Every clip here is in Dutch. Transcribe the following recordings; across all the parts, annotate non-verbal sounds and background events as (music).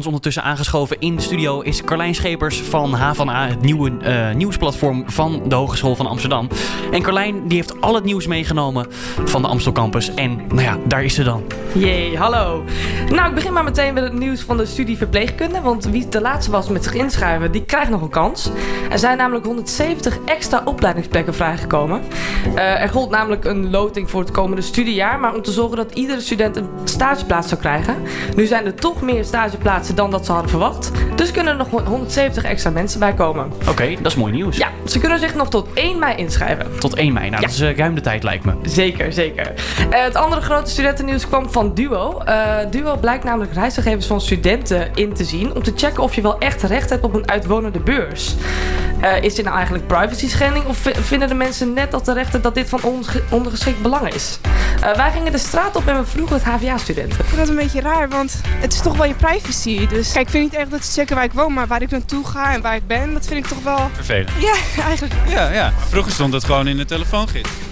Ons ondertussen aangeschoven in de studio is Carlijn Schepers van HVA, het nieuwe uh, nieuwsplatform van de Hogeschool van Amsterdam. En Carlijn die heeft al het nieuws meegenomen van de Amstel Campus. En nou ja, daar is ze dan. Jee, hallo. Nou, ik begin maar meteen met het nieuws van de studie verpleegkunde. Want wie de laatste was met zich inschrijven, die krijgt nog een kans. Er zijn namelijk 170 extra opleidingsplekken vrijgekomen. Uh, er gold namelijk een loting voor het komende studiejaar. Maar om te zorgen dat iedere student een stageplaats zou krijgen. Nu zijn er toch meer stageplaatsen dan dat ze hadden verwacht. Dus kunnen er nog 170 extra mensen bij komen. Oké, dat is mooi nieuws. Ja, ze kunnen zich nog tot 1 mei inschrijven. Tot 1 mei, nou dat is uh, ruim de tijd lijkt me. Zeker, zeker. Uh, het andere grote studentennieuws kwam van Duo. Uh, Duo blijkt namelijk reisgegevens van studenten in te zien... om te checken of je wel echt recht hebt op een uitwonende beurs. is dit nou eigenlijk privacy schending of vinden de mensen net al terecht dat dit van ondergeschikt belang is? wij gingen de straat op en we vroegen het HVA-studenten. Dat is een beetje raar, want het is toch wel je privacy. Dus kijk, ik vind niet echt dat ze checken waar ik woon, maar waar ik naartoe ga en waar ik ben, dat vind ik toch wel... Vervelend. Ja, eigenlijk. Ja, ja. Vroeger stond het gewoon in de telefoongids.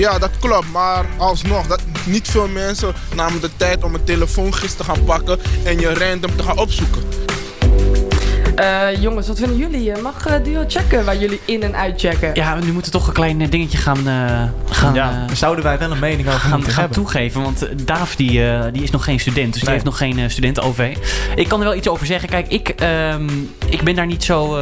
Ja, dat klopt. Maar alsnog, dat, niet veel mensen namen de tijd om een telefoongids te gaan pakken en je random te gaan opzoeken. Uh, jongens, wat vinden jullie? Mag uh, Duo checken waar jullie in en uit checken? Ja, nu moeten we toch een klein dingetje gaan... Uh, gaan ja, zouden wij wel een mening over gaan, gaan hebben. toegeven. Want Daaf die, die is nog geen student. Dus die heeft nog geen studenten-OV. Ik kan er wel iets over zeggen. Kijk, ik, uh, ik ben daar niet zo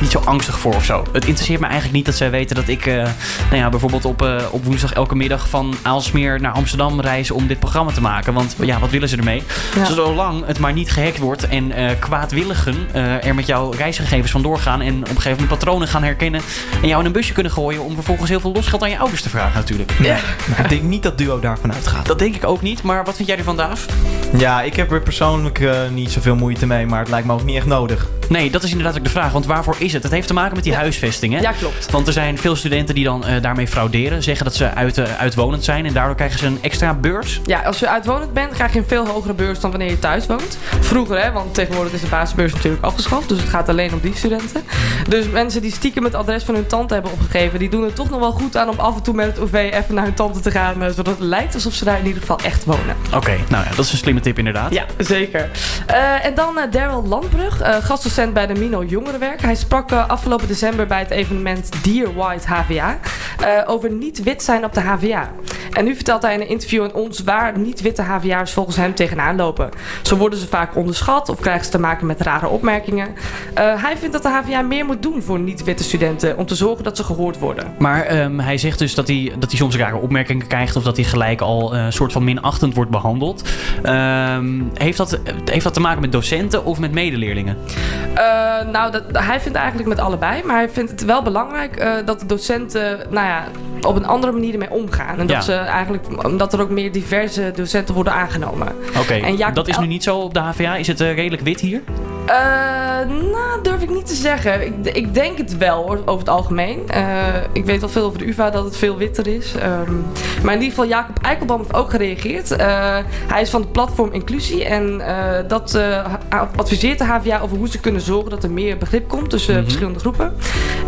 niet zo angstig voor of zo. Het interesseert me eigenlijk niet dat zij weten dat ik uh, nou ja, bijvoorbeeld op, uh, op woensdag elke middag van Aalsmeer naar Amsterdam reis om dit programma te maken. Want ja, wat willen ze ermee? Ja. Zolang het maar niet gehackt wordt en uh, kwaadwilligen er met jouw reisgegevens vandoor gaan en op een gegeven moment patronen gaan herkennen en jou in een busje kunnen gooien om vervolgens heel veel losgeld aan je ouders te vragen natuurlijk. Ja. ik denk niet dat Duo daarvan uitgaat. Dat denk ik ook niet, maar wat vind jij ervan Daaf? Ja, ik heb er persoonlijk niet zoveel moeite mee, maar het lijkt me ook niet echt nodig. Nee, dat is inderdaad ook de vraag, want waarvoor is het? Het heeft te maken met die huisvesting, hè? Ja, klopt. Want er zijn veel studenten die dan uh, daarmee frauderen. Zeggen dat ze uit, uh, uitwonend zijn en daardoor krijgen ze een extra beurs. Ja, als je uitwonend bent, krijg je een veel hogere beurs dan wanneer je thuis woont. Vroeger, hè, want tegenwoordig is de basisbeurs natuurlijk afgeschaft. Dus het gaat alleen om die studenten. Dus mensen die stiekem het adres van hun tante hebben opgegeven, die doen er toch nog wel goed aan om af en toe met het OV even naar hun tante te gaan. Uh, zodat het lijkt alsof ze daar in ieder geval echt wonen. Oké, nou ja, dat is een slimme tip inderdaad. Ja, zeker. en dan Daryl Landbrug, gastdocent bij de Mino Jongerenwerk. Hij sprak afgelopen december bij het evenement Dear White HVA uh, over niet wit zijn op de HVA. En nu vertelt hij in een interview aan ons waar niet-witte HVA'ers volgens hem tegenaan lopen. Zo worden ze vaak onderschat of krijgen ze te maken met rare opmerkingen. Uh, hij vindt dat de HVA meer moet doen voor niet-witte studenten om te zorgen dat ze gehoord worden. Maar um, hij zegt dus dat hij, dat hij soms rare opmerkingen krijgt of dat hij gelijk al een soort van minachtend wordt behandeld. Um, heeft, dat, heeft dat te maken met docenten of met medeleerlingen? Nou, dat, hij vindt eigenlijk met allebei, maar hij vindt het wel belangrijk dat de docenten nou ja, op een andere manier ermee omgaan. En dat, ja. ze eigenlijk, omdat er ook meer diverse docenten worden aangenomen. Oké, okay. dat is nu niet zo op de HVA. Is het uh, redelijk wit hier? Uh, nou, durf ik niet te zeggen. Ik, ik denk het wel hoor, over het algemeen. Uh, ik weet wel veel over de UvA dat het veel witter is. Um, maar in ieder geval, Jacob Eikelboom heeft ook gereageerd. Uh, hij is van het platform Inclusie. En dat adviseert de HVA over hoe ze kunnen zorgen dat er meer begrip komt tussen mm -hmm. verschillende groepen.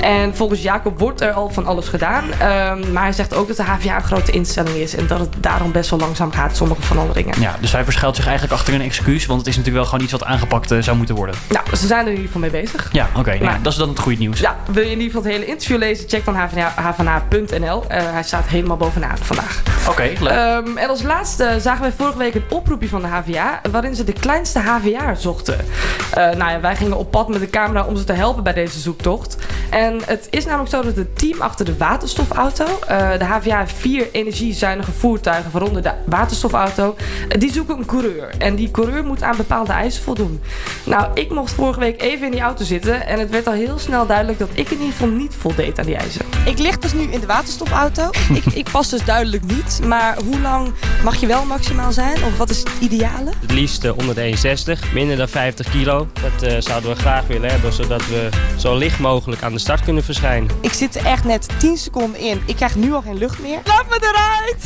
En volgens Jacob wordt er al van alles gedaan. Um, maar hij zegt ook dat de HVA een grote instelling is. En dat het daarom best wel langzaam gaat, sommige veranderingen. Ja, dus hij verschuilt zich eigenlijk achter een excuus. Want het is natuurlijk wel gewoon iets wat aangepakt zou moeten worden. Nou, ze zijn er in ieder geval mee bezig. Ja, oké. Okay, nou, dat is dan het goede nieuws. Ja, wil je in ieder geval het hele interview lezen? Check dan hvna.nl. Uh, hij staat helemaal bovenaan vandaag. Oké, okay, leuk. Um, en als laatste zagen wij vorige week een oproepje van de HVA... waarin ze de kleinste HVA zochten. Uh, nou ja, wij gingen op pad met de camera om ze te helpen bij deze zoektocht. En het is namelijk zo dat het team achter de waterstofauto... Uh, de HVA heeft vier energiezuinige voertuigen, waaronder de waterstofauto... die zoeken een coureur. En die coureur moet aan bepaalde eisen voldoen. Nou, ik mocht vorige week even in die auto zitten en het werd al heel snel duidelijk dat ik in ieder geval niet voldeed aan die eisen. Ik lig dus nu in de waterstofauto. ik, (laughs) ik pas dus duidelijk niet. Maar hoe lang mag je wel maximaal zijn? Of wat is het ideale? Het liefst uh, onder de 1,60, minder dan 50 kilo. Dat uh, zouden we graag willen hebben, zodat we zo licht mogelijk aan de start kunnen verschijnen. Ik zit er echt net 10 seconden in. Ik krijg nu al geen lucht meer. Laat me eruit!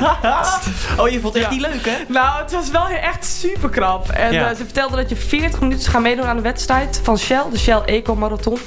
(laughs) oh, je vond het echt ja. niet leuk, hè? Nou, het was wel echt super krap. En ja. uh, ze vertelde dat je 40 minuten gaat meedoen aan de wedstrijd van Shell, de Shell Eco Marathon.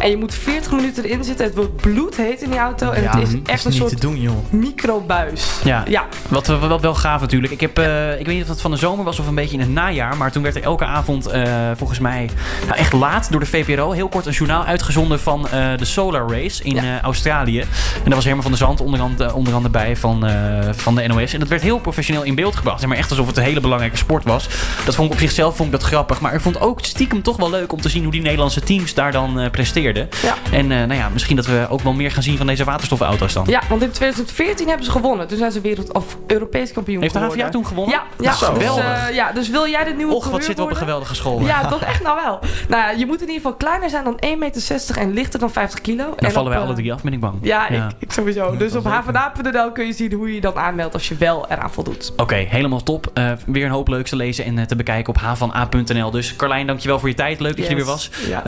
En je moet 40 minuten erin zitten. Het wordt bloedheet in die auto. En Ja, het is echt is een soort doen, microbuis. Ja. Ja, Wat, wat, wat wel gaaf natuurlijk. Ik, heb, eh, ik weet niet of het van de zomer was of een beetje in het najaar. Maar toen werd er elke avond, eh, volgens mij nou echt laat, door de VPRO... heel kort een journaal uitgezonden van eh, de Solar Race in Ja. Australië. En daar was Herman van der Zand onder andere, bij van, van de NOS. En dat werd heel professioneel in beeld gebracht. Maar echt alsof het een hele belangrijke sport was. Dat vond ik op zichzelf vond ik dat grappig. Maar vond ook stiekem toch wel leuk om te zien hoe die Nederlandse teams daar dan eh, presteerden. Ja. En eh, nou ja, misschien dat we ook wel meer gaan zien van deze waterstofauto's dan. ja, want in 2014 hebben ze gewonnen. Toen zijn ze wereld of Europees kampioen Heeft de geworden. HVA toen gewonnen? Ja, ja, dus, Geweldig. eh, ja, dus wil jij de nieuwe Och, wat zitten we op een geweldige school. Ja, toch echt nou wel. Nou je moet in ieder geval kleiner zijn dan 1,60 meter en lichter dan 50 kilo. Dan En vallen wij alle drie af, ben ik bang. Ja, Ja. Ik, ik sowieso. dus op hvda.nl kun je zien hoe je dan aanmeldt als je wel eraan voldoet. Oké, helemaal top. Weer een hoop leuks te lezen en te bekijken op havana.nl. Dus Carlijn, dankjewel voor je tijd. Leuk dat je er weer was. Ja.